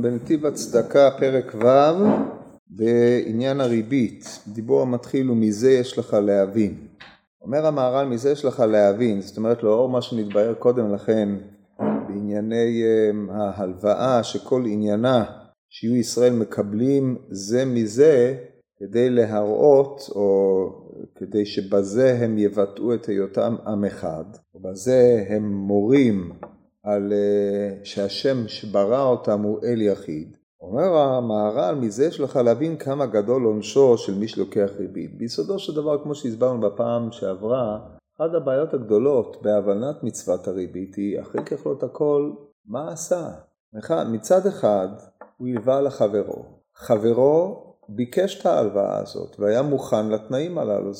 אנחנו בנתיב הצדקה, פרק ו', בעניין הריבית. דיבור המתחיל הוא מזה יש לך להבין. אומר המהר"ל מזה יש לך להבין, זאת אומרת לאור מה שנתבהר קודם לכן בענייני אה, ההלוואה שכל עניינה שיהיו ישראל מקבלים זה מזה כדי להראות או כדי שבזה הם יבטאו את היותם עם אחד, ובזה הם מורים על אה, שהשם שברא אותם הוא אל יחיד. אומר המהר"ל, מזה יש לך להבין כמה גדול עונשו של מי שלוקח ריבית. ביסודו של דבר, כמו שהסברנו בפעם שעברה, אחת הבעיות הגדולות בהבנת מצוות הריבית היא, אחרי ככלות הכל, מה עשה? מצד אחד, הוא הלווה לחברו. חברו ביקש את ההלוואה הזאת והיה מוכן לתנאים הללו,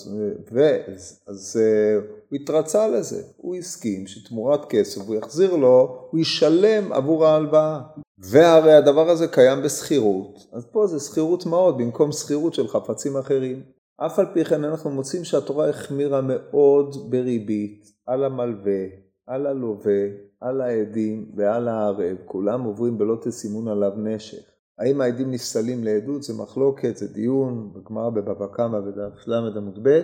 ואז, אז אה, הוא התרצה לזה, הוא הסכים שתמורת כסף הוא יחזיר לו, הוא ישלם עבור ההלוואה. והרי הדבר הזה קיים בשכירות, אז פה זה שכירות מאוד במקום שכירות של חפצים אחרים. אף על פי כן אנחנו מוצאים שהתורה החמירה מאוד בריבית על המלווה, על הלווה, על העדים ועל הערב, כולם עוברים בלא תסימון עליו נשך. האם העדים נפסלים לעדות? זה מחלוקת, זה דיון, בגמרא בבבא קמא בדף ל' עמוד ב',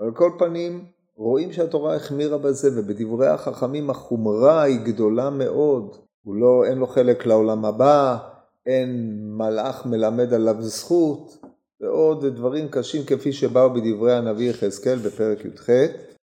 אבל כל פנים רואים שהתורה החמירה בזה ובדברי החכמים החומרה היא גדולה מאוד, הוא לא, אין לו חלק לעולם הבא, אין מלאך מלמד עליו זכות ועוד דברים קשים כפי שבאו בדברי הנביא יחזקאל בפרק י"ח,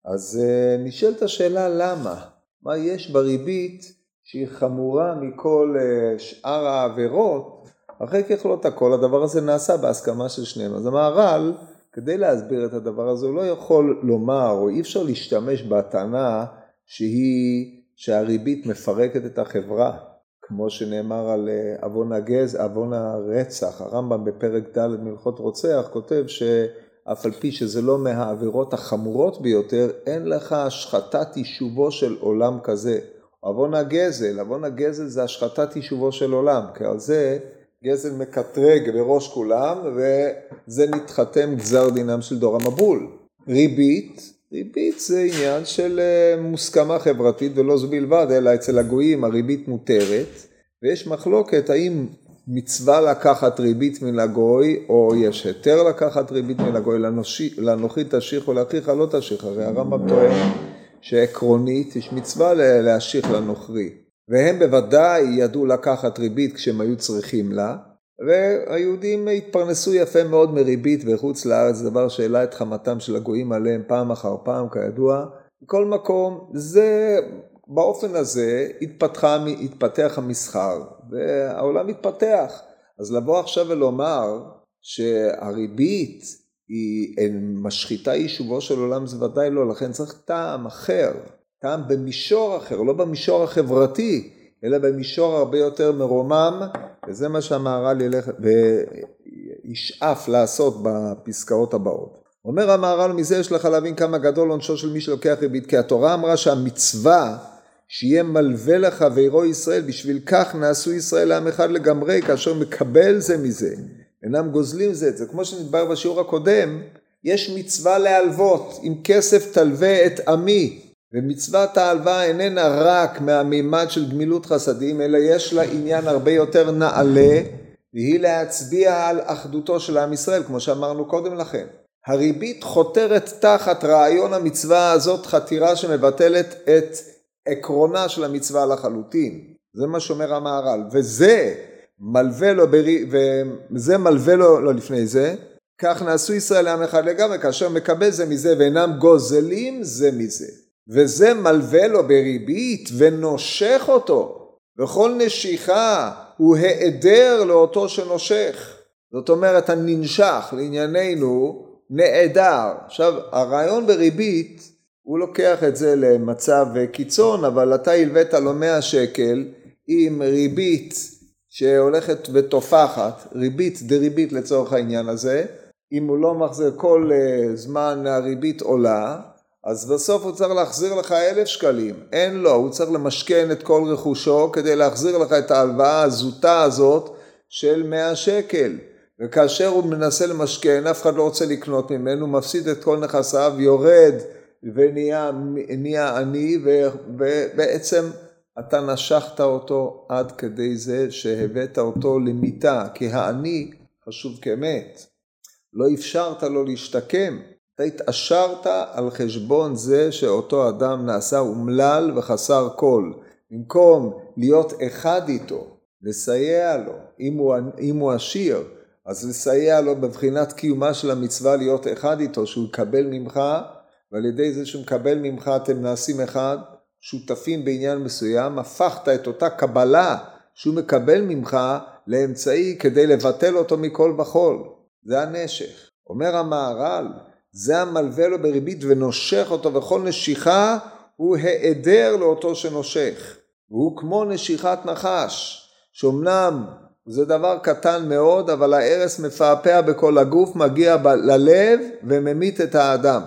אז uh, נשאלת השאלה למה, מה יש בריבית שהיא חמורה מכל uh, שאר העבירות אחרי ככלות הכל הדבר הזה נעשה בהסכמה של שנינו. אז המהר"ל, כדי להסביר את הדבר הזה, הוא לא יכול לומר, או אי אפשר להשתמש בטענה שהיא, שהריבית מפרקת את החברה, כמו שנאמר על אה, עוון הגז, עוון הרצח. הרמב"ם בפרק ד' מלכות רוצח כותב שאף על פי שזה לא מהעבירות החמורות ביותר, אין לך השחתת יישובו של עולם כזה. עוון הגזל, עוון הגזל זה השחתת יישובו של עולם, כי על זה גזל מקטרג בראש כולם, וזה נתחתם גזר דינם של דור המבול. ריבית, ריבית זה עניין של אה, מוסכמה חברתית, ולא זו בלבד, אלא אצל הגויים הריבית מותרת, ויש מחלוקת האם מצווה לקחת ריבית מן הגוי, או יש היתר לקחת ריבית מן הגוי, לנוחי תשיך או לאחיך לא תשיך, הרי הרמב"ם טוען שעקרונית יש מצווה להשיך לנוכרי. והם בוודאי ידעו לקחת ריבית כשהם היו צריכים לה, והיהודים התפרנסו יפה מאוד מריבית בחוץ לארץ, דבר שהעלה את חמתם של הגויים עליהם פעם אחר פעם, כידוע. בכל מקום, זה, באופן הזה התפתחה, התפתח המסחר, והעולם התפתח. אז לבוא עכשיו ולומר שהריבית היא משחיתה יישובו של עולם זה ודאי לא, לכן צריך טעם אחר. טעם במישור אחר, לא במישור החברתי, אלא במישור הרבה יותר מרומם, וזה מה שהמהר"ל ילך וישאף לעשות בפסקאות הבאות. אומר המהר"ל, מזה יש לך להבין כמה גדול עונשו של מי שלוקח ריבית, כי התורה אמרה שהמצווה שיהיה מלווה לחברו ישראל, בשביל כך נעשו ישראל לעם אחד לגמרי, כאשר מקבל זה מזה, אינם גוזלים זה את זה. כמו שנדבר בשיעור הקודם, יש מצווה להלוות, עם כסף תלווה את עמי, ומצוות ההלוואה איננה רק מהמימד של גמילות חסדים, אלא יש לה עניין הרבה יותר נעלה, והיא להצביע על אחדותו של עם ישראל, כמו שאמרנו קודם לכן. הריבית חותרת תחת רעיון המצווה הזאת חתירה שמבטלת את עקרונה של המצווה לחלוטין. זה מה שאומר המהר"ל. וזה מלווה לו, ברי... וזה מלווה לו, לא לפני זה, כך נעשו ישראל לעם אחד לגמרי, כאשר מקבל זה מזה ואינם גוזלים זה מזה. וזה מלווה לו בריבית ונושך אותו, וכל נשיכה הוא היעדר לאותו שנושך. זאת אומרת הננשך לענייננו נעדר. עכשיו הרעיון בריבית הוא לוקח את זה למצב קיצון אבל אתה הלווית לו 100 שקל עם ריבית שהולכת ותופחת, ריבית דריבית לצורך העניין הזה, אם הוא לא מחזיר כל אה, זמן הריבית עולה אז בסוף הוא צריך להחזיר לך אלף שקלים, אין לו, הוא צריך למשכן את כל רכושו כדי להחזיר לך את ההלוואה הזוטה הזאת של 100 שקל. וכאשר הוא מנסה למשכן, אף אחד לא רוצה לקנות ממנו, מפסיד את כל נכסיו, יורד ונהיה עני, ובעצם אתה נשכת אותו עד כדי זה שהבאת אותו למיתה, כי העני חשוב כאמת. לא אפשרת לו להשתקם, אתה התעשרת על חשבון זה שאותו אדם נעשה אומלל וחסר כל. במקום להיות אחד איתו, לסייע לו, אם הוא, אם הוא עשיר, אז לסייע לו בבחינת קיומה של המצווה להיות אחד איתו, שהוא יקבל ממך, ועל ידי זה שהוא מקבל ממך אתם נעשים אחד, שותפים בעניין מסוים, הפכת את אותה קבלה שהוא מקבל ממך לאמצעי כדי לבטל אותו מכל וכול. זה הנשך. אומר המהר"ל, זה המלווה לו בריבית ונושך אותו, וכל נשיכה הוא היעדר לאותו שנושך. והוא כמו נשיכת נחש, שאומנם זה דבר קטן מאוד, אבל ההרס מפעפע בכל הגוף, מגיע ב- ללב וממית את האדם.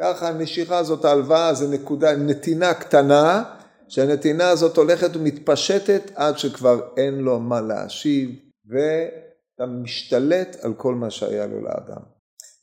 ככה הנשיכה הזאת, ההלוואה, זה נקודה, נתינה קטנה, שהנתינה הזאת הולכת ומתפשטת עד שכבר אין לו מה להשיב, ואתה משתלט על כל מה שהיה לו לאדם.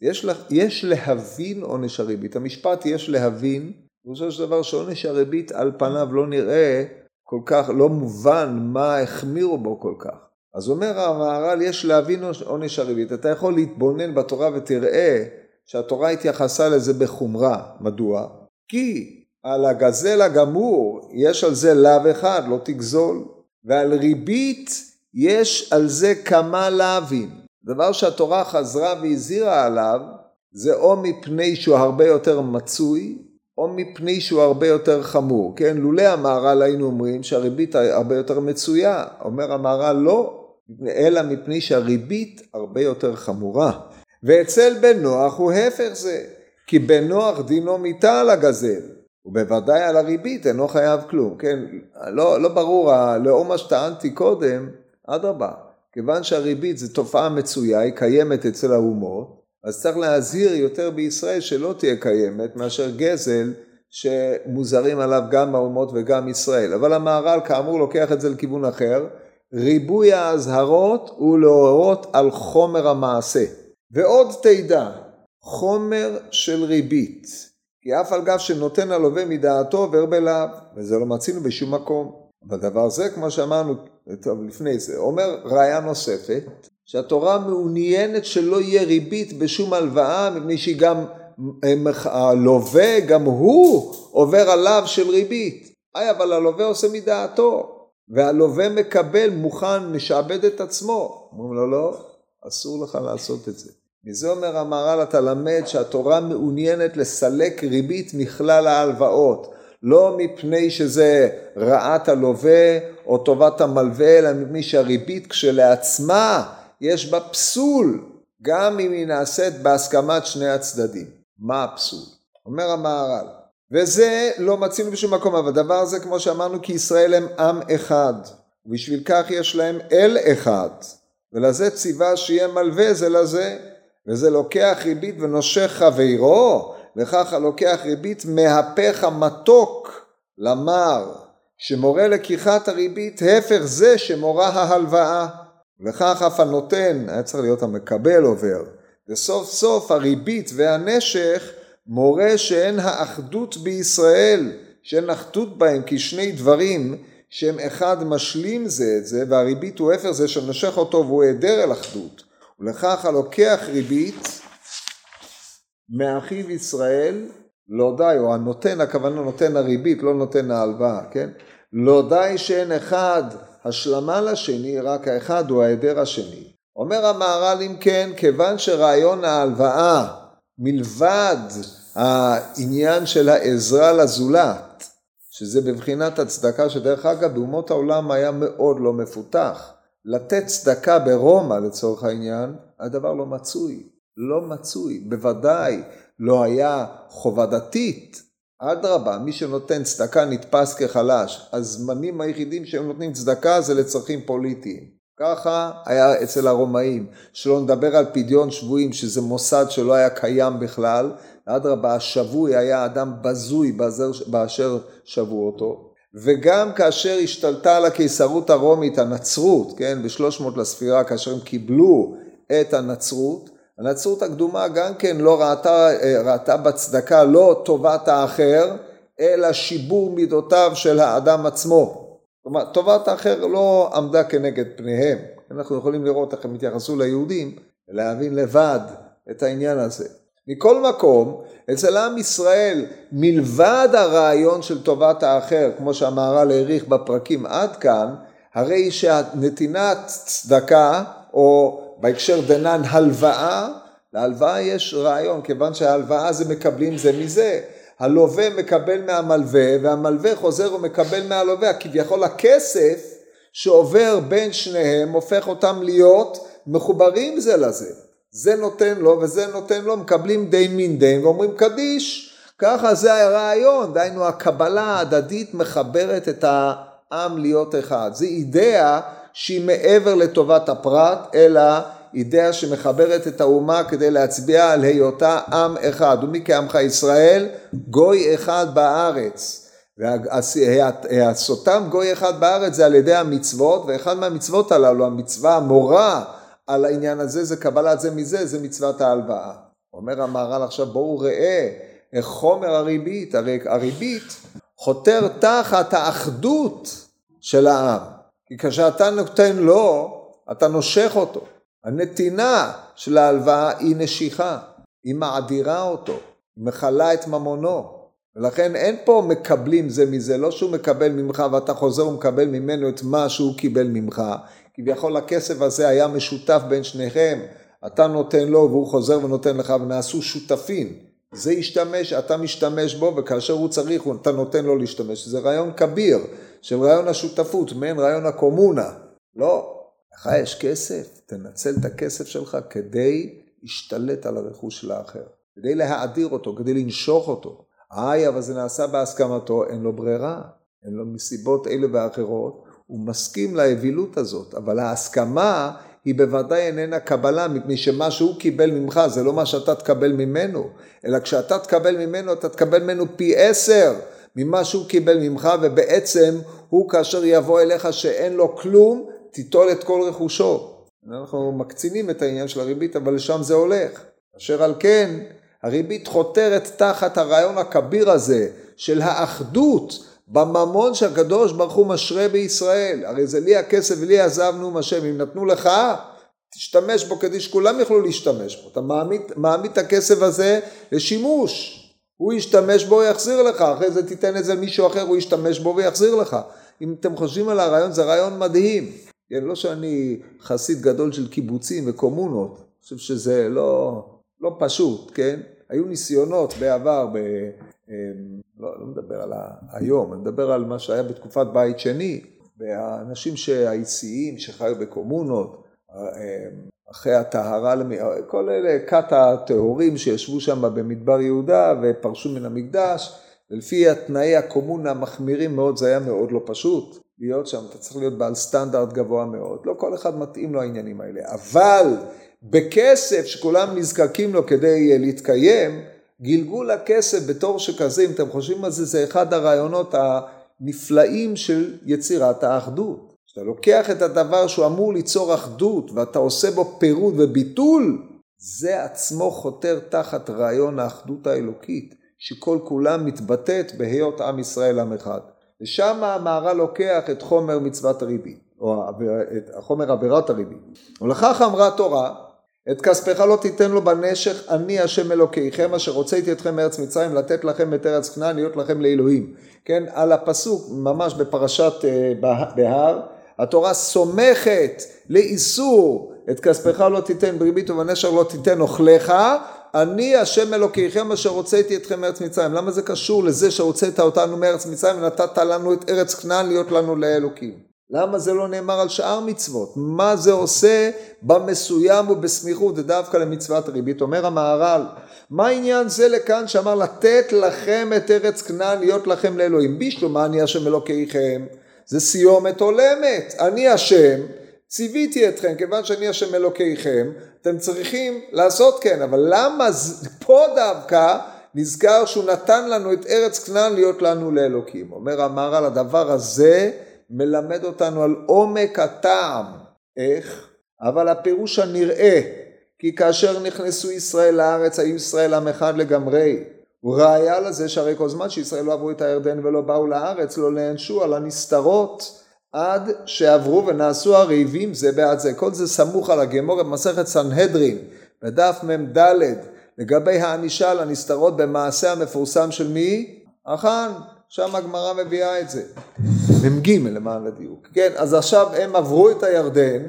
יש, לה, יש להבין עונש הריבית. המשפט יש להבין, בסופו של דבר שעונש הריבית על פניו לא נראה כל כך, לא מובן מה החמירו בו כל כך. אז אומר המהר"ל, יש להבין עונש הריבית. אתה יכול להתבונן בתורה ותראה שהתורה התייחסה לזה בחומרה. מדוע? כי על הגזל הגמור יש על זה לאו אחד, לא תגזול. ועל ריבית יש על זה כמה לאווים. דבר שהתורה חזרה והזהירה עליו, זה או מפני שהוא הרבה יותר מצוי, או מפני שהוא הרבה יותר חמור. כן, לולא המהר"ל היינו אומרים שהריבית הרבה יותר מצויה. אומר המהר"ל לא, אלא מפני שהריבית הרבה יותר חמורה. ואצל בן נוח הוא הפך זה, כי בן נוח דינו מיתה על הגזל, ובוודאי על הריבית אינו חייב כלום, כן, לא, לא ברור, לאור מה שטענתי קודם, אדרבה, כיוון שהריבית זו תופעה מצויה, היא קיימת אצל האומות, אז צריך להזהיר יותר בישראל שלא תהיה קיימת מאשר גזל שמוזרים עליו גם האומות וגם ישראל. אבל המהר"ל כאמור לוקח את זה לכיוון אחר, ריבוי האזהרות הוא להורות על חומר המעשה. ועוד תדע, חומר של ריבית, כי אף על גב שנותן הלווה מדעתו עובר בלאו, וזה לא מצינו בשום מקום. בדבר זה, כמו שאמרנו טוב, לפני זה, אומר ראיה נוספת, שהתורה מעוניינת שלא יהיה ריבית בשום הלוואה, מפני שהיא גם, הלווה, גם הוא עובר עליו של ריבית. היי, אבל הלווה עושה מדעתו, והלווה מקבל, מוכן, משעבד את עצמו. אומרים לו, לא, אסור לך לעשות את זה. מזה אומר המהר"ל, אתה למד שהתורה מעוניינת לסלק ריבית מכלל ההלוואות. לא מפני שזה רעת הלווה או טובת המלווה, אלא מפני שהריבית כשלעצמה יש בה פסול, גם אם היא נעשית בהסכמת שני הצדדים. מה הפסול? אומר המהר"ל, וזה לא מצינו בשום מקום, אבל הדבר הזה כמו שאמרנו כי ישראל הם עם אחד, ובשביל כך יש להם אל אחד, ולזה ציווה שיהיה מלווה זה לזה, וזה לוקח ריבית ונושך חברו, וכך הלוקח ריבית מהפך המתוק למר, שמורה לקיחת הריבית הפך זה שמורה ההלוואה, וכך אף הנותן, היה צריך להיות המקבל עובר, וסוף סוף הריבית והנשך מורה שאין האחדות בישראל, שאין אחדות בהם כשני דברים שהם אחד משלים זה את זה, והריבית הוא הפך זה שנושך אותו והוא היעדר אל אחדות. ולכך הלוקח ריבית מאחיו ישראל לא די, או הנותן, הכוונה נותן הריבית, לא נותן ההלוואה, כן? לא די שאין אחד השלמה לשני, רק האחד הוא ההיעדר השני. אומר המהר"ל אם כן, כיוון שרעיון ההלוואה מלבד העניין של העזרה לזולת, שזה בבחינת הצדקה שדרך אגב באומות העולם היה מאוד לא מפותח. לתת צדקה ברומא לצורך העניין, הדבר לא מצוי. לא מצוי, בוודאי לא היה חובה דתית. אדרבה, מי שנותן צדקה נתפס כחלש. הזמנים היחידים שהם נותנים צדקה זה לצרכים פוליטיים. ככה היה אצל הרומאים. שלא נדבר על פדיון שבויים, שזה מוסד שלא היה קיים בכלל. אדרבה, השבוי היה אדם בזוי באשר שבו אותו. וגם כאשר השתלטה על הקיסרות הרומית הנצרות, כן, ב-300 לספירה, כאשר הם קיבלו את הנצרות, הנצרות הקדומה גם כן לא ראתה, אה, ראתה בצדקה לא טובת האחר, אלא שיבור מידותיו של האדם עצמו. כלומר, טובת האחר לא עמדה כנגד פניהם. אנחנו יכולים לראות איך הם התייחסו ליהודים, ולהבין לבד את העניין הזה. מכל מקום, אצל עם ישראל, מלבד הרעיון של טובת האחר, כמו שהמהר"ל העריך בפרקים עד כאן, הרי שהנתינת צדקה, או בהקשר דנן הלוואה, להלוואה יש רעיון, כיוון שההלוואה זה מקבלים זה מזה. הלווה מקבל מהמלווה, והמלווה חוזר ומקבל מהלווה. כביכול הכסף שעובר בין שניהם הופך אותם להיות מחוברים זה לזה. זה נותן לו וזה נותן לו, מקבלים דין מן דין ואומרים קדיש. ככה זה הרעיון, דהיינו הקבלה ההדדית מחברת את העם להיות אחד. זו אידאה שהיא מעבר לטובת הפרט, אלא אידאה שמחברת את האומה כדי להצביע על היותה עם אחד. ומי כעמך ישראל? גוי אחד בארץ. והסותם גוי אחד בארץ זה על ידי המצוות, ואחד מהמצוות הללו, המצווה המורה על העניין הזה, זה קבלת זה מזה, זה מצוות ההלוואה. אומר המהר"ל עכשיו בואו ראה איך חומר הריבית, הרי הריבית חותר תחת האחדות של העם. כי כשאתה נותן לו, אתה נושך אותו. הנתינה של ההלוואה היא נשיכה, היא מעדירה אותו, מכלה את ממונו. ולכן אין פה מקבלים זה מזה, לא שהוא מקבל ממך ואתה חוזר ומקבל ממנו את מה שהוא קיבל ממך. כביכול הכסף הזה היה משותף בין שניכם, אתה נותן לו והוא חוזר ונותן לך ונעשו שותפים. זה ישתמש, אתה משתמש בו וכאשר הוא צריך אתה נותן לו להשתמש. זה רעיון כביר של רעיון השותפות, מעין רעיון הקומונה. לא, לך יש כסף, תנצל את הכסף שלך כדי להשתלט על הרכוש של האחר, כדי להאדיר אותו, כדי לנשוך אותו. איי, אבל זה נעשה בהסכמתו, אין לו ברירה, אין לו מסיבות אלה ואחרות, הוא מסכים לאווילות הזאת, אבל ההסכמה היא בוודאי איננה קבלה, מפני שמה שהוא קיבל ממך זה לא מה שאתה תקבל ממנו, אלא כשאתה תקבל ממנו, אתה תקבל ממנו פי עשר ממה שהוא קיבל ממך, ובעצם הוא כאשר יבוא אליך שאין לו כלום, תיטול את כל רכושו. אנחנו מקצינים את העניין של הריבית, אבל לשם זה הולך. אשר על כן, הריבית חותרת תחת הרעיון הכביר הזה של האחדות בממון שהקדוש ברוך הוא משרה בישראל. הרי זה לי הכסף ולי עזבנו השם. אם נתנו לך, תשתמש בו כדי שכולם יוכלו להשתמש בו. אתה מעמיד, מעמיד את הכסף הזה לשימוש. הוא ישתמש בו, יחזיר לך. אחרי זה תיתן את זה למישהו אחר, הוא ישתמש בו ויחזיר לך. אם אתם חושבים על הרעיון, זה רעיון מדהים. כן, לא שאני חסיד גדול של קיבוצים וקומונות, אני חושב שזה לא, לא פשוט, כן? היו ניסיונות בעבר, ב, לא, לא מדבר על היום, אני מדבר על מה שהיה בתקופת בית שני, והאנשים האיסיים שחיו בקומונות, אמ, אחרי הטהרה, כל אלה כת הטהורים שישבו שם במדבר יהודה ופרשו מן המקדש, ולפי התנאי הקומונה המחמירים מאוד זה היה מאוד לא פשוט. להיות שם, אתה צריך להיות בעל סטנדרט גבוה מאוד, לא כל אחד מתאים לו העניינים האלה, אבל בכסף שכולם נזקקים לו כדי להתקיים, גלגול הכסף בתור שכזה, אם אתם חושבים על זה, זה אחד הרעיונות הנפלאים של יצירת האחדות. כשאתה לוקח את הדבר שהוא אמור ליצור אחדות ואתה עושה בו פירוד וביטול, זה עצמו חותר תחת רעיון האחדות האלוקית, שכל כולה מתבטאת בהיות עם ישראל עם אחד. ושם המהר"ל לוקח את חומר מצוות הריבית, או את חומר עבירת הריבית. ולכך אמרה תורה, את כספך לא תיתן לו בנשך, אני השם אלוקיכם אשר הוצאתי אתכם מארץ מצרים לתת לכם את ארץ כנען להיות לכם לאלוהים. כן, על הפסוק ממש בפרשת אה, בהר, התורה סומכת לאיסור את כספך לא תיתן בריבית ובנשר לא תיתן אוכליך אני השם אלוקיכם אשר הוצאתי אתכם מארץ מצרים. למה זה קשור לזה שהוצאת אותנו מארץ מצרים ונתת לנו את ארץ כנען להיות לנו לאלוקים? למה זה לא נאמר על שאר מצוות? מה זה עושה במסוים ובסמיכות ודווקא למצוות הריבית? אומר המהר"ל, מה עניין זה לכאן שאמר לתת לכם את ארץ כנען להיות לכם לאלוהים? בישלום מה אני השם אלוקיכם? זה סיומת הולמת. אני השם, ציוויתי אתכם, כיוון שאני השם אלוקיכם, אתם צריכים לעשות כן, אבל למה פה דווקא נזכר שהוא נתן לנו את ארץ כנען להיות לנו לאלוקים? אומר המהר"ל, הדבר הזה מלמד אותנו על עומק הטעם. איך? אבל הפירוש הנראה, כי כאשר נכנסו ישראל לארץ, היו ישראל עם אחד לגמרי. וראיה לזה שהרי כל זמן שישראל לא עברו את הירדן ולא באו לארץ, לא נענשו על הנסתרות עד שעברו ונעשו הריבים זה בעד זה. כל זה סמוך על הגמור במסכת סנהדרין, בדף מ"ד, לגבי הענישה על הנסתרות במעשה המפורסם של מי? החאן. שם הגמרא מביאה את זה. מ"ג למען הדיוק. כן, אז עכשיו הם עברו את הירדן,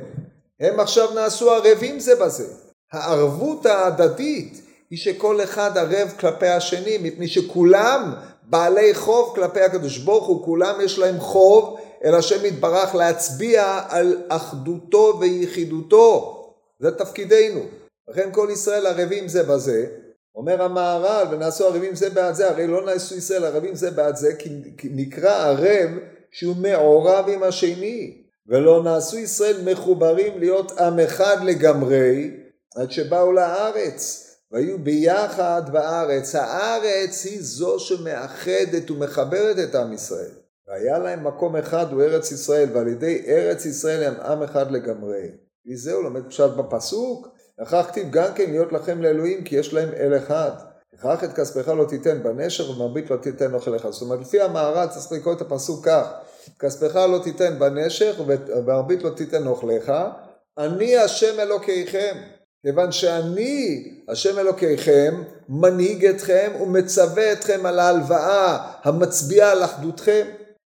הם עכשיו נעשו ערבים זה בזה. הערבות ההדדית היא שכל אחד ערב כלפי השני, מפני שכולם בעלי חוב כלפי הקדוש ברוך הוא, כולם יש להם חוב אל השם יתברך להצביע על אחדותו ויחידותו. זה תפקידנו. לכן כל ישראל ערבים זה בזה. אומר המהר"ל, ונעשו ערבים זה בעד זה, הרי לא נעשו ישראל ערבים זה בעד זה, כי נקרא ערב שהוא מעורב עם השני. ולא נעשו ישראל מחוברים להיות עם אחד לגמרי, עד שבאו לארץ. והיו ביחד בארץ. הארץ היא זו שמאחדת ומחברת את עם ישראל. והיה להם מקום אחד הוא ארץ ישראל, ועל ידי ארץ ישראל הם עם אחד לגמרי. מזה הוא לומד פשט בפסוק, לכך כתיב גם כן להיות לכם לאלוהים כי יש להם אל אחד. לכך את כספך לא תיתן בנשר ומרבית לא תיתן אוכל אחד. זאת אומרת לפי המערב צריך לקרוא את הפסוק כך, כספך לא תיתן בנשר ומרבית לא תיתן אוכליך, אני השם אלוקיכם. כיוון שאני, השם אלוקיכם, מנהיג אתכם ומצווה אתכם על ההלוואה המצביעה על אחדותכם.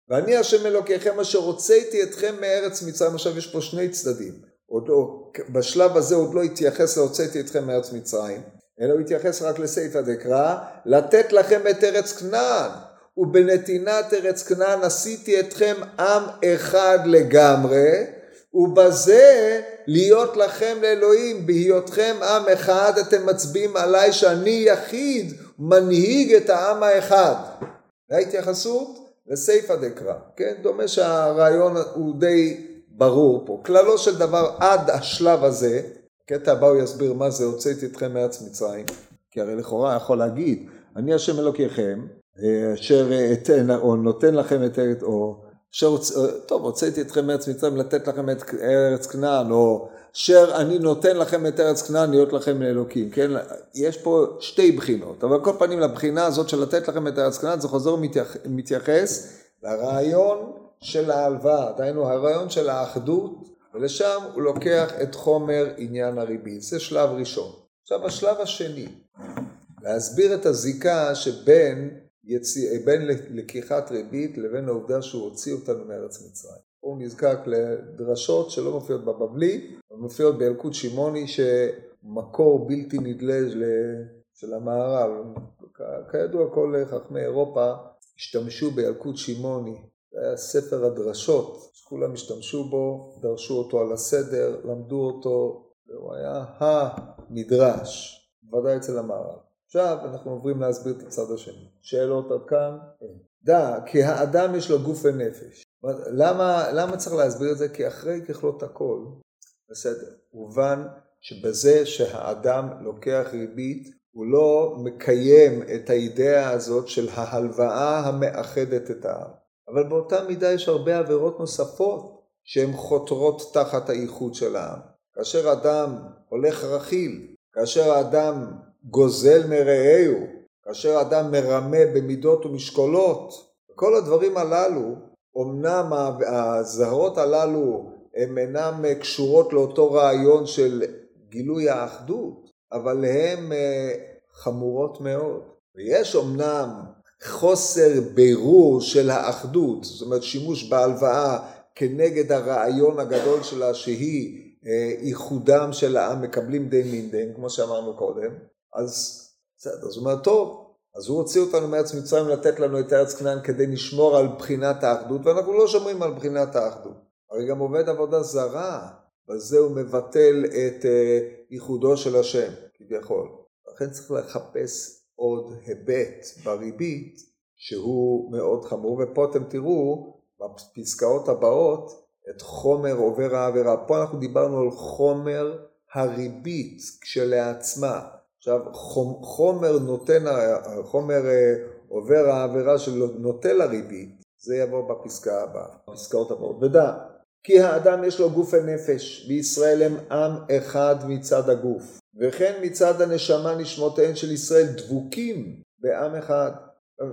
ואני השם אלוקיכם אשר הוצאתי אתכם מארץ מצרים. עכשיו יש פה שני צדדים. עוד לא, בשלב הזה עוד לא התייחס להוצאתי אתכם מארץ מצרים, אלא הוא התייחס רק לסעיפא דקרא, לתת לכם את ארץ כנען. ובנתינת ארץ כנען עשיתי אתכם עם אחד לגמרי, ובזה להיות לכם לאלוהים, בהיותכם עם אחד אתם מצביעים עליי שאני יחיד מנהיג את העם האחד. ההתייחסות לסיפא דקרא, כן? דומה שהרעיון הוא די ברור פה. כללו של דבר עד השלב הזה, קטע הבא הוא יסביר מה זה הוצאתי אתכם מארץ מצרים, כי הרי לכאורה יכול להגיד, אני השם אלוקיכם, אה, אשר אתן, או נותן לכם את, או אשר, טוב, הוצאתי אתכם מארץ מצרים לתת לכם את ארץ כנען, או אשר אני נותן לכם את ארץ כנען להיות לכם לאלוקים, כן? יש פה שתי בחינות, אבל כל פנים לבחינה הזאת של לתת לכם את ארץ כנען זה חוזר ומתייחס לרעיון של ההלוואה, דהיינו הרעיון של האחדות, ולשם הוא לוקח את חומר עניין הריבית, זה שלב ראשון. עכשיו השלב השני, להסביר את הזיקה שבין יציא, בין לקיחת ריבית לבין העובדה שהוא הוציא אותנו מארץ מצרים. הוא נזקק לדרשות שלא מופיעות בבבלי, מופיעות באלקוט שמעוני שמקור בלתי נדלה של המערב. כידוע כל חכמי אירופה השתמשו באלקוט שמעוני, היה ספר הדרשות, שכולם השתמשו בו, דרשו אותו על הסדר, למדו אותו, והוא היה המדרש, בוודאי אצל המערב. עכשיו אנחנו עוברים להסביר את הצד השני. שאלות עד כאן? דע, כי האדם יש לו גוף ונפש. למה, למה צריך להסביר את זה? כי אחרי ככלות הכל, בסדר, הובן שבזה שהאדם לוקח ריבית, הוא לא מקיים את האידאה הזאת של ההלוואה המאחדת את העם. אבל באותה מידה יש הרבה עבירות נוספות שהן חותרות תחת הייחוד של העם. כאשר אדם הולך רכיל, כאשר האדם גוזל מרעהו, כאשר אדם מרמה במידות ומשקולות, כל הדברים הללו, אמנם הזהרות הללו הן אינן קשורות לאותו רעיון של גילוי האחדות, אבל הן אה, חמורות מאוד. ויש אמנם חוסר בירור של האחדות, זאת אומרת שימוש בהלוואה כנגד הרעיון הגדול שלה שהיא אה, איחודם של העם מקבלים די מין דין, כמו שאמרנו קודם, אז בסדר, אז הוא אומר, טוב, אז הוא הוציא אותנו מארץ מצרים לתת לנו את ארץ כנען כדי לשמור על בחינת האחדות, ואנחנו לא שומרים על בחינת האחדות. הרי גם עובד עבודה זרה, בזה הוא מבטל את אה, ייחודו של השם, כביכול. לכן צריך לחפש עוד היבט בריבית שהוא מאוד חמור, ופה אתם תראו בפסקאות הבאות את חומר עובר העבירה. פה אנחנו דיברנו על חומר הריבית כשלעצמה. עכשיו חומר נותן, חומר אה, עובר העבירה של נוטה לריבית, זה יבוא בפסקה הבאה, בפסקאות הבאות. ודע, כי האדם יש לו גוף ונפש, וישראל הם עם אחד מצד הגוף, וכן מצד הנשמה נשמותיהן של ישראל דבוקים בעם אחד.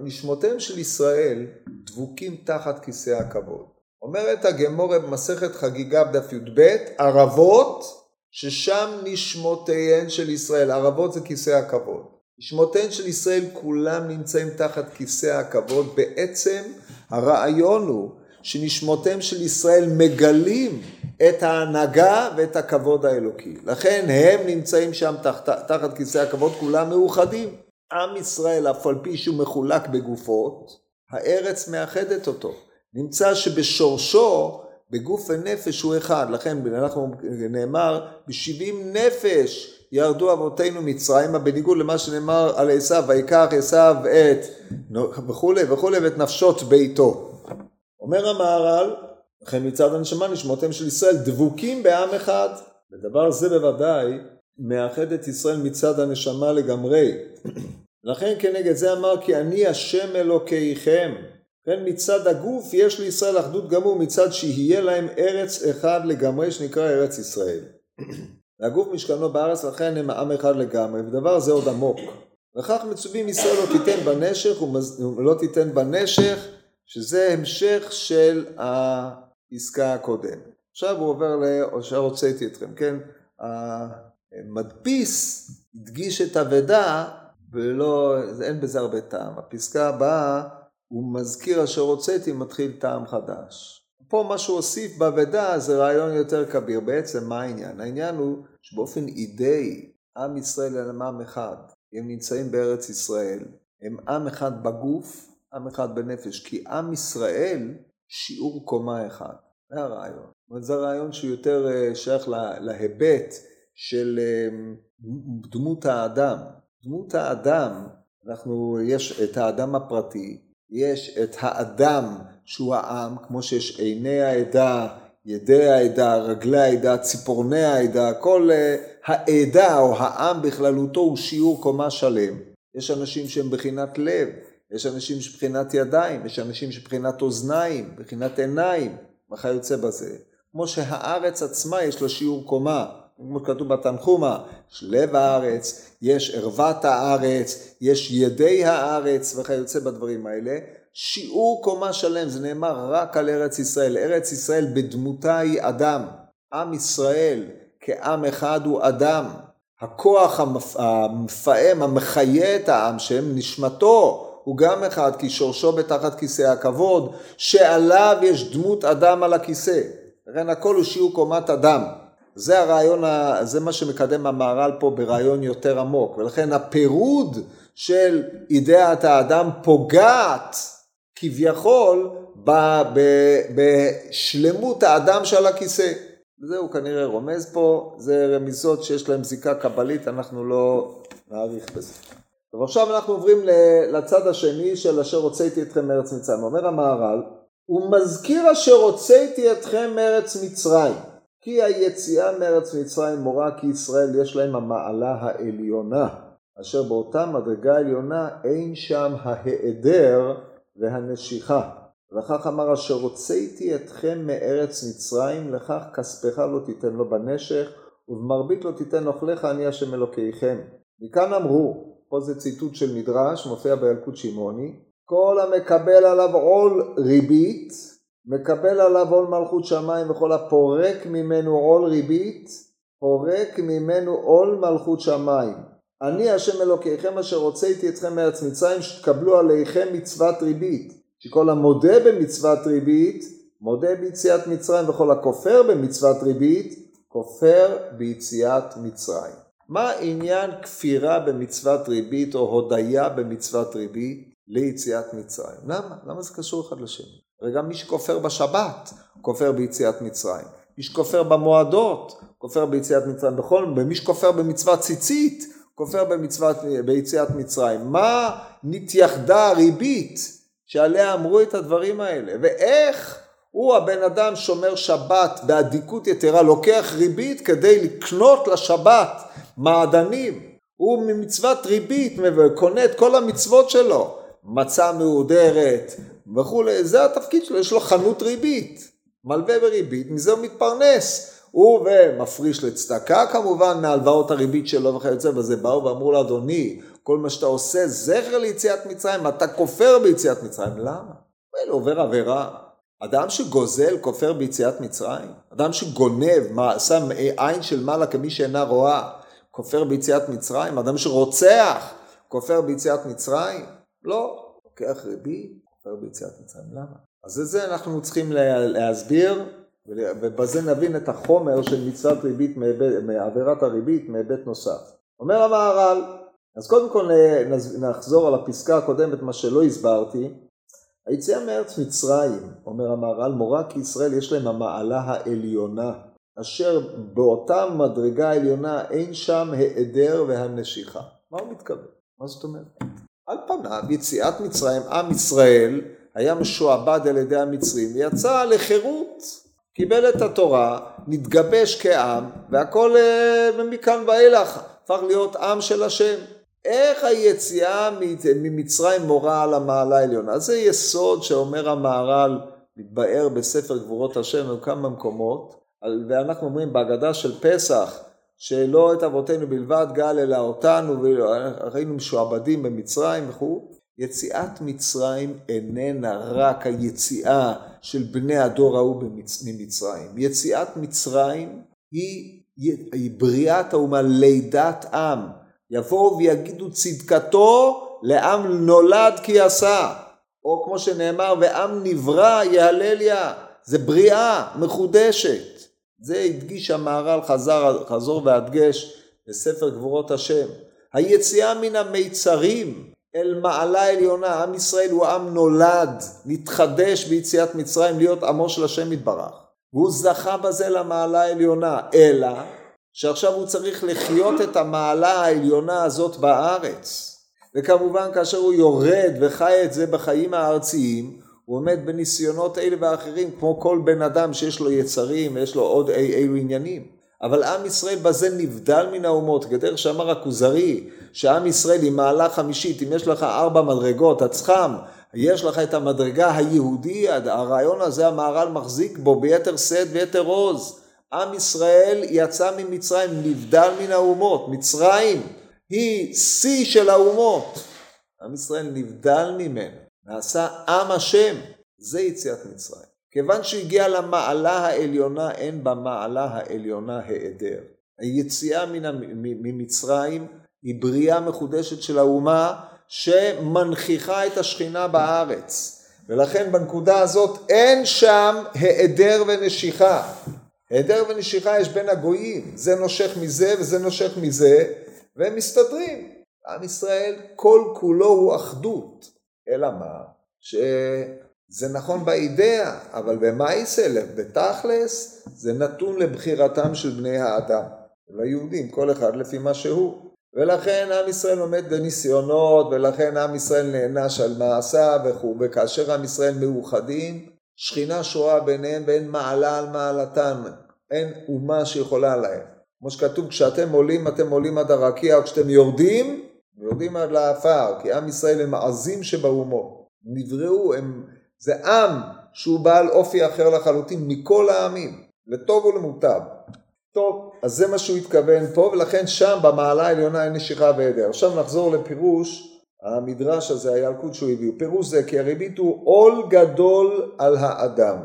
נשמותיהם של ישראל דבוקים תחת כיסא הכבוד. אומרת הגמורה במסכת חגיגה בדף י"ב, ערבות ששם נשמותיהן של ישראל, ערבות זה כיסא הכבוד. נשמותיהן של ישראל כולם נמצאים תחת כיסא הכבוד, בעצם הרעיון הוא שנשמותיהם של ישראל מגלים את ההנהגה ואת הכבוד האלוקי. לכן הם נמצאים שם תחת, תחת כיסא הכבוד, כולם מאוחדים. עם ישראל, אף על פי שהוא מחולק בגופות, הארץ מאחדת אותו. נמצא שבשורשו, בגוף ונפש הוא אחד. לכן אנחנו נאמר, בשבעים נפש ירדו אבותינו מצרימה, בניגוד למה שנאמר על עשיו, ויקח עשיו את וכולי וכולי ואת נפשות ביתו. אומר המהר"ל, לכן מצד הנשמה נשמותיהם של ישראל דבוקים בעם אחד. ודבר זה בוודאי מאחד את ישראל מצד הנשמה לגמרי. לכן כנגד זה אמר כי אני השם אלוקיכם. כן, מצד הגוף יש לישראל אחדות גמור מצד שיהיה להם ארץ אחד לגמרי שנקרא ארץ ישראל. והגוף משכנו בארץ לכן הם עם אחד לגמרי ודבר זה עוד עמוק. וכך מצווים ישראל לא תיתן בנשך ולא תיתן בנשך שזה המשך של העסקה הקודמת. עכשיו הוא עובר לאושר הוצאתי אתכם, כן? המדפיס הדגיש את אבדה ולא, אין בזה הרבה טעם. הפסקה הבאה, הוא מזכיר אשר הוצאתי מתחיל טעם חדש. פה מה שהוא הוסיף באבדה זה רעיון יותר כביר. בעצם מה העניין? העניין הוא שבאופן אידאי עם ישראל הם עם אחד. הם נמצאים בארץ ישראל, הם עם אחד בגוף עם אחד בנפש, כי עם ישראל שיעור קומה אחד. זה הרעיון. זה רעיון שהוא יותר אה, שייך להיבט של אה, דמות האדם. דמות האדם, אנחנו, יש את האדם הפרטי, יש את האדם שהוא העם, כמו שיש עיני העדה, ידי העדה, רגלי העדה, ציפורני העדה, כל אה, העדה או העם בכללותו הוא שיעור קומה שלם. יש אנשים שהם בחינת לב, יש אנשים שבחינת ידיים, יש אנשים שבחינת אוזניים, בחינת עיניים, וכיוצא בזה. כמו שהארץ עצמה יש לה שיעור קומה, כמו כתוב בתנחומה, יש לב הארץ, יש ערוות הארץ, יש ידי הארץ וכיוצא בדברים האלה. שיעור קומה שלם, זה נאמר רק על ארץ ישראל. ארץ ישראל בדמותה היא אדם. עם ישראל כעם אחד הוא אדם. הכוח המפעם, המחיה את העם, שהם נשמתו, הוא גם אחד, כי שורשו בתחת כיסא הכבוד, שעליו יש דמות אדם על הכיסא. לכן הכל הוא שיעור קומת אדם. זה הרעיון, זה מה שמקדם המהר"ל פה ברעיון יותר עמוק, ולכן הפירוד של אידאת האדם פוגעת כביכול בשלמות האדם שעל הכיסא. וזה הוא כנראה רומז פה, זה רמיזות שיש להן זיקה קבלית, אנחנו לא נאריך בזה. טוב, עכשיו אנחנו עוברים לצד השני של אשר הוצאתי אתכם מארץ מצרים. אומר המהר"ל, הוא מזכיר אשר הוצאתי אתכם מארץ מצרים. כי היציאה מארץ מצרים מורה כי ישראל יש להם המעלה העליונה, אשר באותה מדרגה עליונה אין שם ההיעדר והנשיכה. וכך אמר אשר הוצאתי אתכם מארץ מצרים, לכך כספך לא תיתן לו בנשך, ובמרבית לא תיתן אוכליך אני השם אלוקיכם. מכאן אמרו, פה זה ציטוט של מדרש, מופיע בילקוט שמעוני, כל המקבל עליו עול ריבית, מקבל עליו עול מלכות שמיים וכל הפורק ממנו עול ריבית, פורק ממנו עול מלכות שמיים. אני השם אלוקיכם אשר הוצאתי אתכם מארץ מצרים שתקבלו עליכם מצוות ריבית. שכל המודה במצוות ריבית, מודה ביציאת מצרים וכל הכופר במצוות ריבית, כופר ביציאת מצרים. מה עניין כפירה במצוות ריבית או הודיה במצוות ריבית ליציאת מצרים? למה? למה זה קשור אחד לשני? הרי גם מי שכופר בשבת, כופר ביציאת מצרים. מי שכופר במועדות, כופר ביציאת מצרים. בכל, מי שכופר במצוות ציצית, כופר במצוות, ביציאת מצרים. מה נתייחדה הריבית שעליה אמרו את הדברים האלה? ואיך הוא הבן אדם שומר שבת באדיקות יתרה, לוקח ריבית כדי לקנות לשבת מעדנים, הוא ממצוות ריבית קונה את כל המצוות שלו, מצה מהודרת וכולי, זה התפקיד שלו, יש לו חנות ריבית, מלווה בריבית, מזה הוא מתפרנס. הוא ומפריש לצדקה כמובן מהלוואות הריבית שלו וכיוצא בזה, באו ואמרו לו אדוני, כל מה שאתה עושה זכר ליציאת מצרים, אתה כופר ביציאת מצרים, למה? הוא עובר עבירה, אדם שגוזל כופר ביציאת מצרים? אדם שגונב, שם עין של מעלה כמי שאינה רואה, כופר ביציאת מצרים? אדם שרוצח, כופר ביציאת מצרים? לא. לוקח ריבית, כופר ביציאת מצרים. למה? אז את זה אנחנו צריכים להסביר, ובזה נבין את החומר של מצוות ריבית, מעבירת הריבית מהיבט נוסף. אומר המהר"ל, אז קודם כל נחזור על הפסקה הקודמת, מה שלא הסברתי. היציאה מארץ מצרים, אומר המהר"ל, מורה כי ישראל יש להם המעלה העליונה, אשר באותה מדרגה עליונה אין שם העדר והנשיכה. מה הוא מתכוון? מה זאת אומרת? על פניו יציאת מצרים, עם ישראל היה משועבד על ידי המצרים ויצא לחירות, קיבל את התורה, נתגבש כעם והכל אה, מכאן ואילך הפך להיות עם של השם. איך היציאה ממצרים מורה על המעלה העליונה? זה יסוד שאומר המהר"ל, מתבאר בספר גבורות השם בכמה מקומות, ואנחנו אומרים בהגדה של פסח, שלא את אבותינו בלבד גל אלא אותנו, והיינו משועבדים במצרים וכו', יציאת מצרים איננה רק היציאה של בני הדור ההוא ממצרים. יציאת מצרים היא, היא בריאת האומה, לידת עם. יבואו ויגידו צדקתו לעם נולד כי עשה. או כמו שנאמר, ועם נברא יהלליה. זה בריאה מחודשת. זה הדגיש המהר"ל חזר, חזור והדגש בספר גבורות השם. היציאה מן המיצרים אל מעלה עליונה, עם ישראל הוא עם נולד, נתחדש ביציאת מצרים להיות עמו של השם יתברך. והוא זכה בזה למעלה העליונה, אלא שעכשיו הוא צריך לחיות את המעלה העליונה הזאת בארץ. וכמובן כאשר הוא יורד וחי את זה בחיים הארציים, הוא עומד בניסיונות אלה ואחרים כמו כל בן אדם שיש לו יצרים ויש לו עוד אי אילו עניינים. אבל עם ישראל בזה נבדל מן האומות, כדרך שאמר הכוזרי, שעם ישראל היא מעלה חמישית, אם יש לך ארבע מדרגות, הצחם, יש לך את המדרגה היהודי, הרעיון הזה המהר"ל מחזיק בו ביתר שאת ויתר עוז. עם ישראל יצא ממצרים, נבדל מן האומות, מצרים היא שיא של האומות. עם ישראל נבדל ממנו. נעשה עם השם, זה יציאת מצרים. כיוון שהגיע למעלה העליונה, אין במעלה העליונה היעדר. היציאה ממצרים היא בריאה מחודשת של האומה שמנכיחה את השכינה בארץ. ולכן בנקודה הזאת אין שם היעדר ונשיכה. היעדר ונשיכה יש בין הגויים, זה נושך מזה וזה נושך מזה, והם מסתדרים. עם ישראל כל כולו הוא אחדות. אלא מה? שזה נכון באידאה, אבל במה יסלב? בתכלס זה נתון לבחירתם של בני האדם. ליהודים, כל אחד לפי מה שהוא. ולכן עם ישראל עומד בניסיונות, ולכן עם ישראל נענש על מעשיו וכו', וכאשר עם ישראל מאוחדים, שכינה שואה ביניהם ואין מעלה על מעלתם, אין אומה שיכולה להם. כמו שכתוב, כשאתם עולים, אתם עולים עד הרקיע, וכשאתם יורדים, ויורדים עד לעפר, כי עם ישראל הם עזים שבאומות. נבראו, הם, זה עם שהוא בעל אופי אחר לחלוטין מכל העמים, לטוב ולמוטב. טוב, אז זה מה שהוא התכוון פה, ולכן שם במעלה העליונה אין נשיכה והיעדר. עכשיו נחזור לפירוש המדרש הזה, הילקוט שהוא הביא. פירוש זה כי הריבית הוא עול גדול על האדם,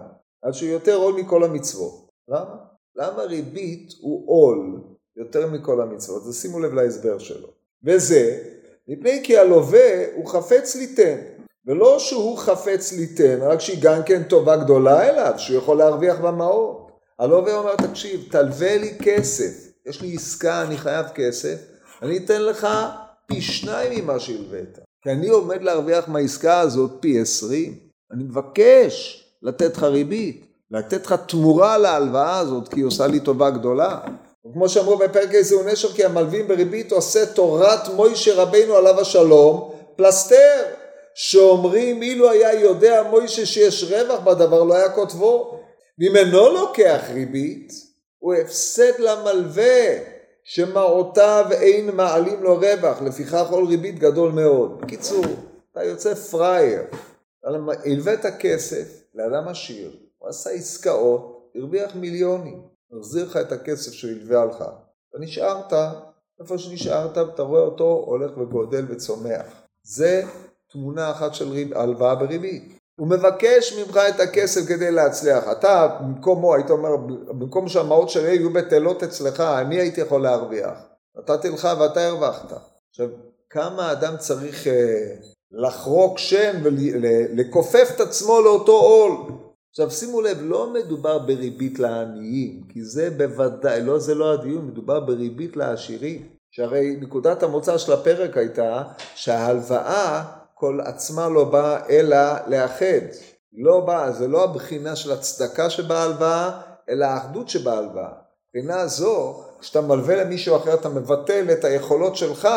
עד שהוא יותר עול מכל המצוות. למה? למה ריבית הוא עול יותר מכל המצוות? אז שימו לב להסבר שלו. וזה מפני כי הלווה הוא חפץ ליתן, ולא שהוא חפץ ליתן, רק שהיא גם כן טובה גדולה אליו, שהוא יכול להרוויח במעות. הלווה אומר, תקשיב, תלווה לי כסף, יש לי עסקה, אני חייב כסף, אני אתן לך פי שניים ממה שהלווית. כי אני עומד להרוויח מהעסקה הזאת פי עשרים. אני מבקש לתת לך ריבית, לתת לך תמורה להלוואה הזאת, כי היא עושה לי טובה גדולה. וכמו שאמרו בפרק איזה הוא נשר כי המלווים בריבית עושה תורת מוישה רבינו עליו השלום פלסתר שאומרים אילו היה יודע מוישה שיש רווח בדבר לא היה כותבו. ואם אינו לוקח ריבית הוא הפסד למלווה שמעותיו אין מעלים לו רווח. לפיכך כל ריבית גדול מאוד. בקיצור אתה יוצא פראייר. הלווית כסף לאדם עשיר הוא עשה עסקאות הרוויח מיליונים מחזיר לך את הכסף שהוא הלווה לך. אתה נשארת, איפה שנשארת, אתה רואה אותו הולך וגודל וצומח. זה תמונה אחת של הלוואה בריבית. הוא מבקש ממך את הכסף כדי להצליח. אתה במקומו, היית אומר, במקום שהמעות שלי יהיו בטלות אצלך, אני הייתי יכול להרוויח. נתתי לך ואתה הרווחת. עכשיו, כמה אדם צריך אה, לחרוק שן ולכופף את עצמו לאותו עול? עכשיו שימו לב, לא מדובר בריבית לעניים, כי זה בוודאי, לא זה לא הדיון, מדובר בריבית לעשירים. שהרי נקודת המוצא של הפרק הייתה שההלוואה כל עצמה לא באה אלא לאחד. לא באה, זה לא הבחינה של הצדקה שבהלוואה, אלא האחדות שבהלוואה. מבחינה זו, כשאתה מלווה למישהו אחר אתה מבטל את היכולות שלך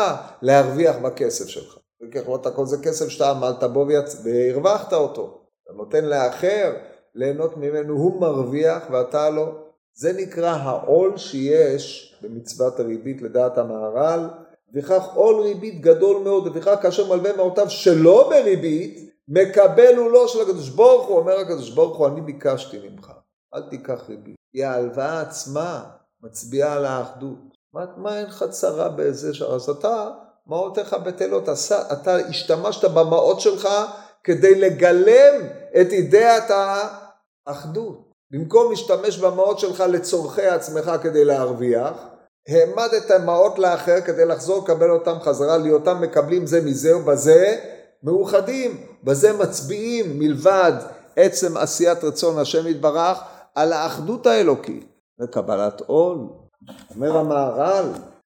להרוויח בכסף שלך. וככלות הכל זה כסף שאתה עמדת בו והרווחת אותו. אתה נותן לאחר ליהנות ממנו, הוא מרוויח ואתה לא. זה נקרא העול שיש במצוות הריבית לדעת המהר"ל, וכך עול ריבית גדול מאוד, וכך כאשר מלווה מעותיו שלא בריבית, מקבל הוא לא של הקדוש ברוך הוא, אומר הקדוש ברוך הוא, אני ביקשתי ממך, אל תיקח ריבית. כי ההלוואה עצמה מצביעה על האחדות. מה, מה אין לך צרה בזה ש... אז אתה, מעותיך בטלות, אתה השתמשת במעות שלך כדי לגלם את אידאת האחדות. במקום להשתמש במעות שלך לצורכי עצמך כדי להרוויח, העמדת מעות לאחר כדי לחזור לקבל אותם חזרה, להיותם מקבלים זה מזה ובזה מאוחדים, בזה מצביעים מלבד עצם עשיית רצון השם יתברך על האחדות האלוקית וקבלת עול. אומר המהר"ל,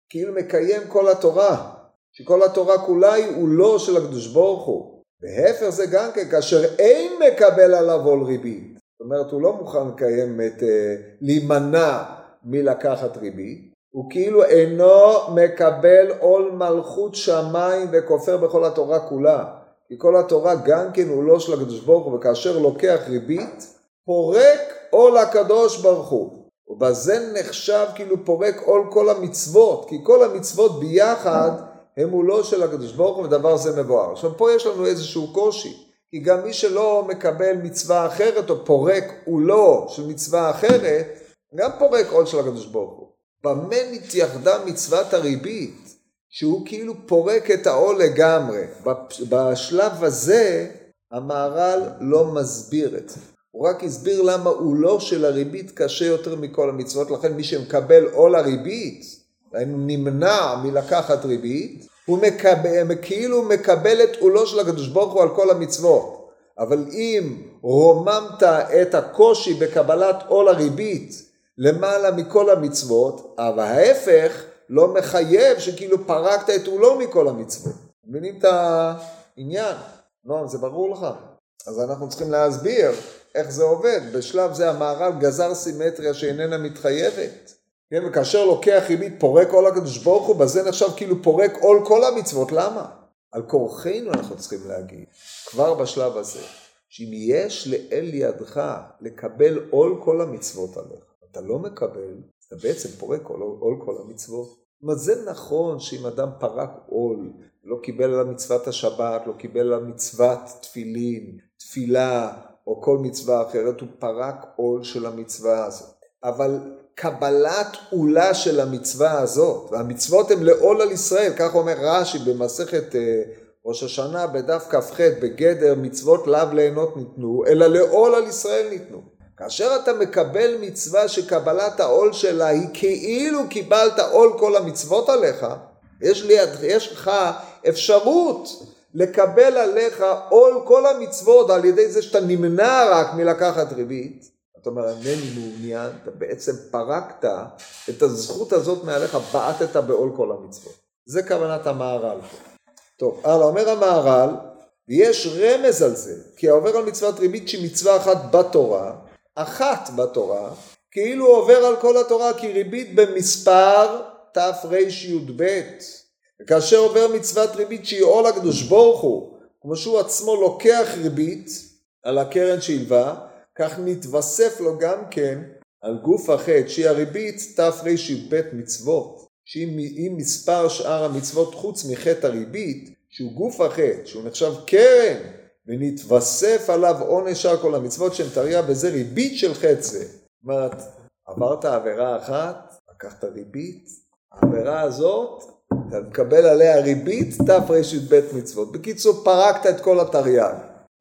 כאילו מקיים כל התורה, שכל התורה כולה היא עולו של הקדוש ברוך הוא. והפך זה גם כן, כאשר אין מקבל עליו עול ריבית. זאת אומרת, הוא לא מוכן לקיים את, אה, להימנע מלקחת ריבית. הוא כאילו אינו מקבל עול מלכות שמיים וכופר בכל התורה כולה. כי כל התורה גם כן הוא לא של הקדוש ברוך הוא, וכאשר לוקח ריבית, פורק עול הקדוש ברוך הוא. ובזה נחשב כאילו פורק עול כל המצוות, כי כל המצוות ביחד הם הוא לא של הקדוש ברוך הוא ודבר זה מבואר. עכשיו פה יש לנו איזשהו קושי, כי גם מי שלא מקבל מצווה אחרת או פורק עולו של מצווה אחרת, גם פורק עול של הקדוש ברוך הוא. במה נתייחדה מצוות הריבית, שהוא כאילו פורק את העול לגמרי. בשלב הזה המהר"ל לא מסביר את זה. הוא רק הסביר למה הוא לא של הריבית קשה יותר מכל המצוות, לכן מי שמקבל עול הריבית, נמנע מלקחת ריבית, הוא מקבל, כאילו מקבל את עולו של הקדוש ברוך הוא על כל המצוות. אבל אם רוממת את הקושי בקבלת עול הריבית למעלה מכל המצוות, אבל ההפך לא מחייב שכאילו פרקת את עולו מכל המצוות. מבינים את העניין? נועם, זה ברור לך? אז אנחנו צריכים להסביר איך זה עובד. בשלב זה המהר"ל גזר סימטריה שאיננה מתחייבת. כן, וכאשר לוקח ריבית פורק עול הקדוש ברוך הוא, בזה נחשב כאילו פורק עול כל המצוות. למה? על כורחנו אנחנו צריכים להגיד, כבר בשלב הזה, שאם יש לאל ידך לקבל עול כל המצוות עליך, אתה לא מקבל, אתה בעצם פורק עול, עול כל המצוות. זאת אומרת, זה נכון שאם אדם פרק עול, לא קיבל על מצוות השבת, לא קיבל על מצוות תפילין, תפילה, או כל מצווה אחרת, הוא פרק עול של המצווה הזאת. אבל קבלת עולה של המצווה הזאת, והמצוות הן לעול על ישראל, כך אומר רש"י במסכת אה, ראש השנה בדף כ"ח, בגדר מצוות לאו ליהנות ניתנו, אלא לעול על ישראל ניתנו. כאשר אתה מקבל מצווה שקבלת העול שלה היא כאילו קיבלת עול כל המצוות עליך, יש, לי, יש לך אפשרות לקבל עליך עול כל המצוות על ידי זה שאתה נמנע רק מלקחת ריבית, אתה אומר אינני מעוניין, אתה בעצם פרקת את הזכות הזאת מעליך, בעטת בעול כל המצוות. זה כוונת המהר"ל פה. טוב, הלאה, אומר המהר"ל, ויש רמז על זה, כי העובר על מצוות ריבית שהיא מצווה אחת בתורה, אחת בתורה, כאילו עובר על כל התורה, כי ריבית במספר תרי"ב. וכאשר עובר מצוות ריבית שהיא עול הקדוש ברוך הוא, כמו שהוא עצמו לוקח ריבית על הקרן שהלווה, כך נתווסף לו גם כן על גוף החטא שהיא הריבית תרי"ב מצוות, שהיא מספר שאר המצוות חוץ מחטא הריבית, שהוא גוף החטא, שהוא נחשב קרן, ונתווסף עליו עונש על כל המצוות שהן תרי"ע בזה ריבית של חטא זה. זאת עברת עבירה אחת, לקחת ריבית, העבירה הזאת אתה מקבל עליה ריבית תרי"ב מצוות. בקיצור, פרקת את כל התרי"ג.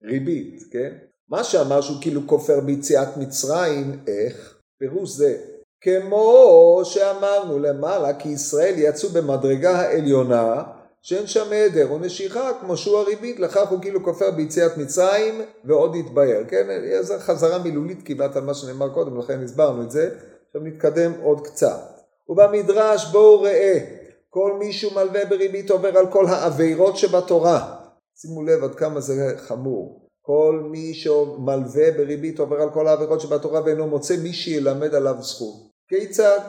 ריבית, כן? מה שאמר שהוא כאילו כופר ביציאת מצרים, איך? פירוש זה, כמו שאמרנו למעלה, כי ישראל יצאו במדרגה העליונה, שאין שם היעדר או נשיכה, כמו שהוא הריבית, לכך הוא כאילו כופר ביציאת מצרים ועוד יתבהר, כן? זו חזרה מילולית כמעט על מה שנאמר קודם, לכן הסברנו את זה. עכשיו נתקדם עוד קצת. ובמדרש בואו ראה, כל מי שהוא מלווה בריבית עובר על כל העבירות שבתורה. שימו לב עד כמה זה חמור. כל מי שמלווה בריבית עובר על כל העבירות שבתורה ואינו מוצא מי שילמד עליו זכות. כיצד?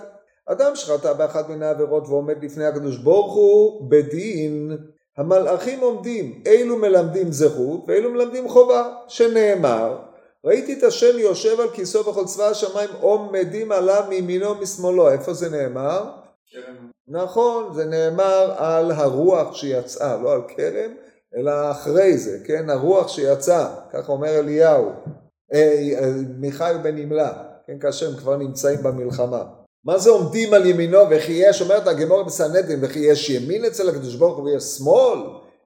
אדם שחטא באחת מן העבירות ועומד לפני הקדוש ברוך הוא בדין, המלאכים עומדים, אילו מלמדים זכות ואילו מלמדים חובה, שנאמר ראיתי את השם יושב על כיסאו וכל צבא השמיים עומדים עליו מימינו ומשמאלו. איפה זה נאמר? כרם. נכון, זה נאמר על הרוח שיצאה, לא על כרם, אלא אחרי זה, כן? הרוח שיצאה, כך אומר אליהו, אה, אה, מיכאל בן נמלה, כן? כאשר הם כבר נמצאים במלחמה. מה זה עומדים על ימינו וכי יש, אומרת הגמור בסנהדרין, וכי יש ימין אצל הקדוש ברוך הוא ויש שמאל,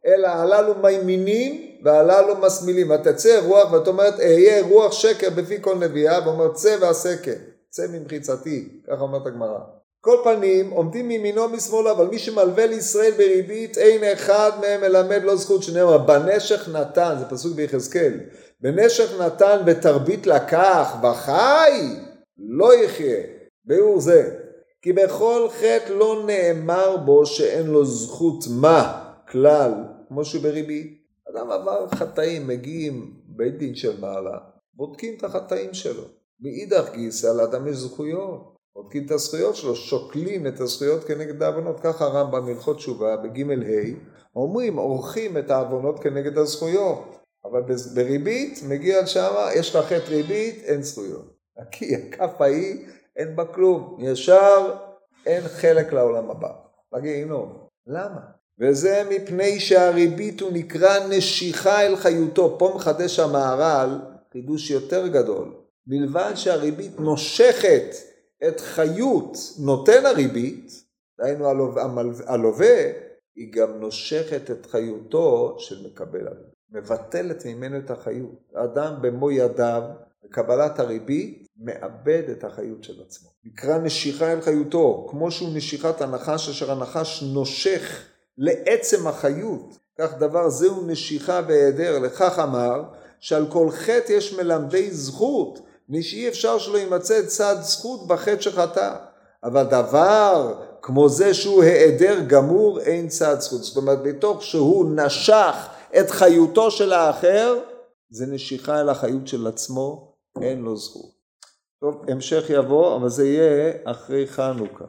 אלא הללו מימינים והללו מסמילים, ותצא רוח, ואת אומרת אהיה רוח שקר בפי כל נביאה, ואומר צא ועשה כן, צא ממחיצתי, ככה אומרת הגמרא. כל פנים עומדים מימינו ומשמאלו, אבל מי שמלווה לישראל בריבית אין אחד מהם מלמד לו זכות. שנאמר בנשך נתן, זה פסוק ביחזקאל, בנשך נתן ותרבית לקח וחי לא יחיה, ביאור זה, כי בכל חטא לא נאמר בו שאין לו זכות מה? כלל, כמו שהוא בריבית. אדם עבר חטאים, מגיעים בית דין של מעלה, בודקים את החטאים שלו. מאידך גיסא לאדם יש זכויות, בודקים את הזכויות שלו, שוקלים את הזכויות כנגד העוונות, ככה הרמב"ם הלכות תשובה בג' ה', אומרים, עורכים את העוונות כנגד הזכויות, אבל בריבית מגיע שמה, יש לך חטא ריבית, אין זכויות. כי הכף ההיא, אין בה כלום, ישר אין חלק לעולם הבא, בגיהינום. למה? וזה מפני שהריבית הוא נקרא נשיכה אל חיותו. פה מחדש המהר"ל חידוש יותר גדול. מלבד שהריבית נושכת את חיות נותן הריבית, דהיינו הלווה, היא גם נושכת את חיותו של מקבל הריבית. מבטלת ממנו את החיות. האדם במו ידיו, בקבלת הריבית, מאבד את החיות של עצמו. נקרא נשיכה אל חיותו, כמו שהוא נשיכת הנחש, אשר הנחש נושך לעצם החיות. כך דבר זהו נשיכה והיעדר, לכך אמר שעל כל חטא יש מלמדי זכות, משאי אפשר שלא יימצא צד זכות בחטא שחטא. אבל דבר כמו זה שהוא היעדר גמור, אין צד זכות. זאת אומרת, בתוך שהוא נשך את חיותו של האחר, זה נשיכה אל החיות של עצמו, אין לו זכות. טוב, המשך יבוא, אבל זה יהיה אחרי חנוכה.